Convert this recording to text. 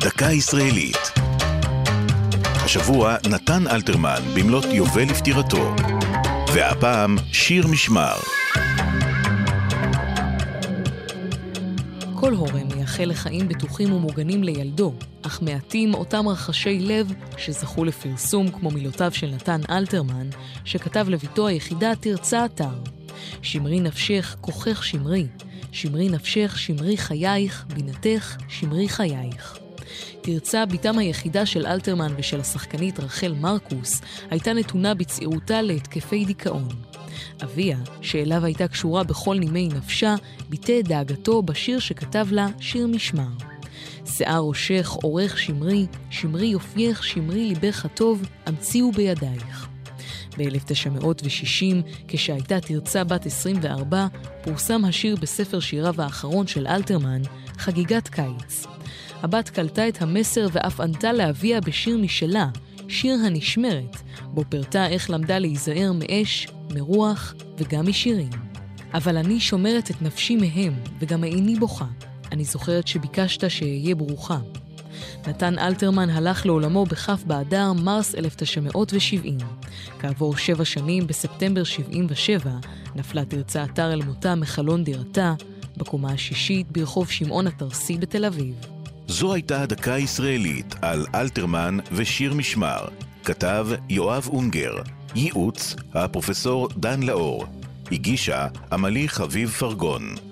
דקה ישראלית. השבוע נתן אלתרמן במלאת יובל לפטירתו, והפעם שיר משמר. כל הורה מייחל לחיים בטוחים ומוגנים לילדו, אך מעטים אותם רחשי לב שזכו לפרסום כמו מילותיו של נתן אלתרמן, שכתב לביתו היחידה תרצה אתר. שמרי נפשך, כוחך שמרי. שמרי נפשך, שמרי חייך, בינתך, שמרי חייך. תרצה, בתם היחידה של אלתרמן ושל השחקנית רחל מרקוס, הייתה נתונה בצעירותה להתקפי דיכאון. אביה, שאליו הייתה קשורה בכל נימי נפשה, ביטא את דאגתו בשיר שכתב לה שיר משמר. שיער ראשך, עורך שמרי, שמרי יופייך, שמרי ליבך הטוב, המציאו בידייך. ב-1960, כשהייתה תרצה בת 24, פורסם השיר בספר שיריו האחרון של אלתרמן, חגיגת קיץ. הבת קלטה את המסר ואף ענתה לאביה בשיר משלה, שיר הנשמרת, בו פירטה איך למדה להיזהר מאש, מרוח וגם משירים. אבל אני שומרת את נפשי מהם, וגם איני בוכה. אני זוכרת שביקשת שאהיה ברוכה. נתן אלתרמן הלך לעולמו בכ' באדר, מרס 1970. כעבור שבע שנים, בספטמבר 77, נפלה תרצה אתר אל מותה מחלון דירתה, בקומה השישית ברחוב שמעון התרסי בתל אביב. זו הייתה הדקה הישראלית על אלתרמן ושיר משמר. כתב יואב אונגר. ייעוץ הפרופסור דן לאור. הגישה עמלי חביב פרגון.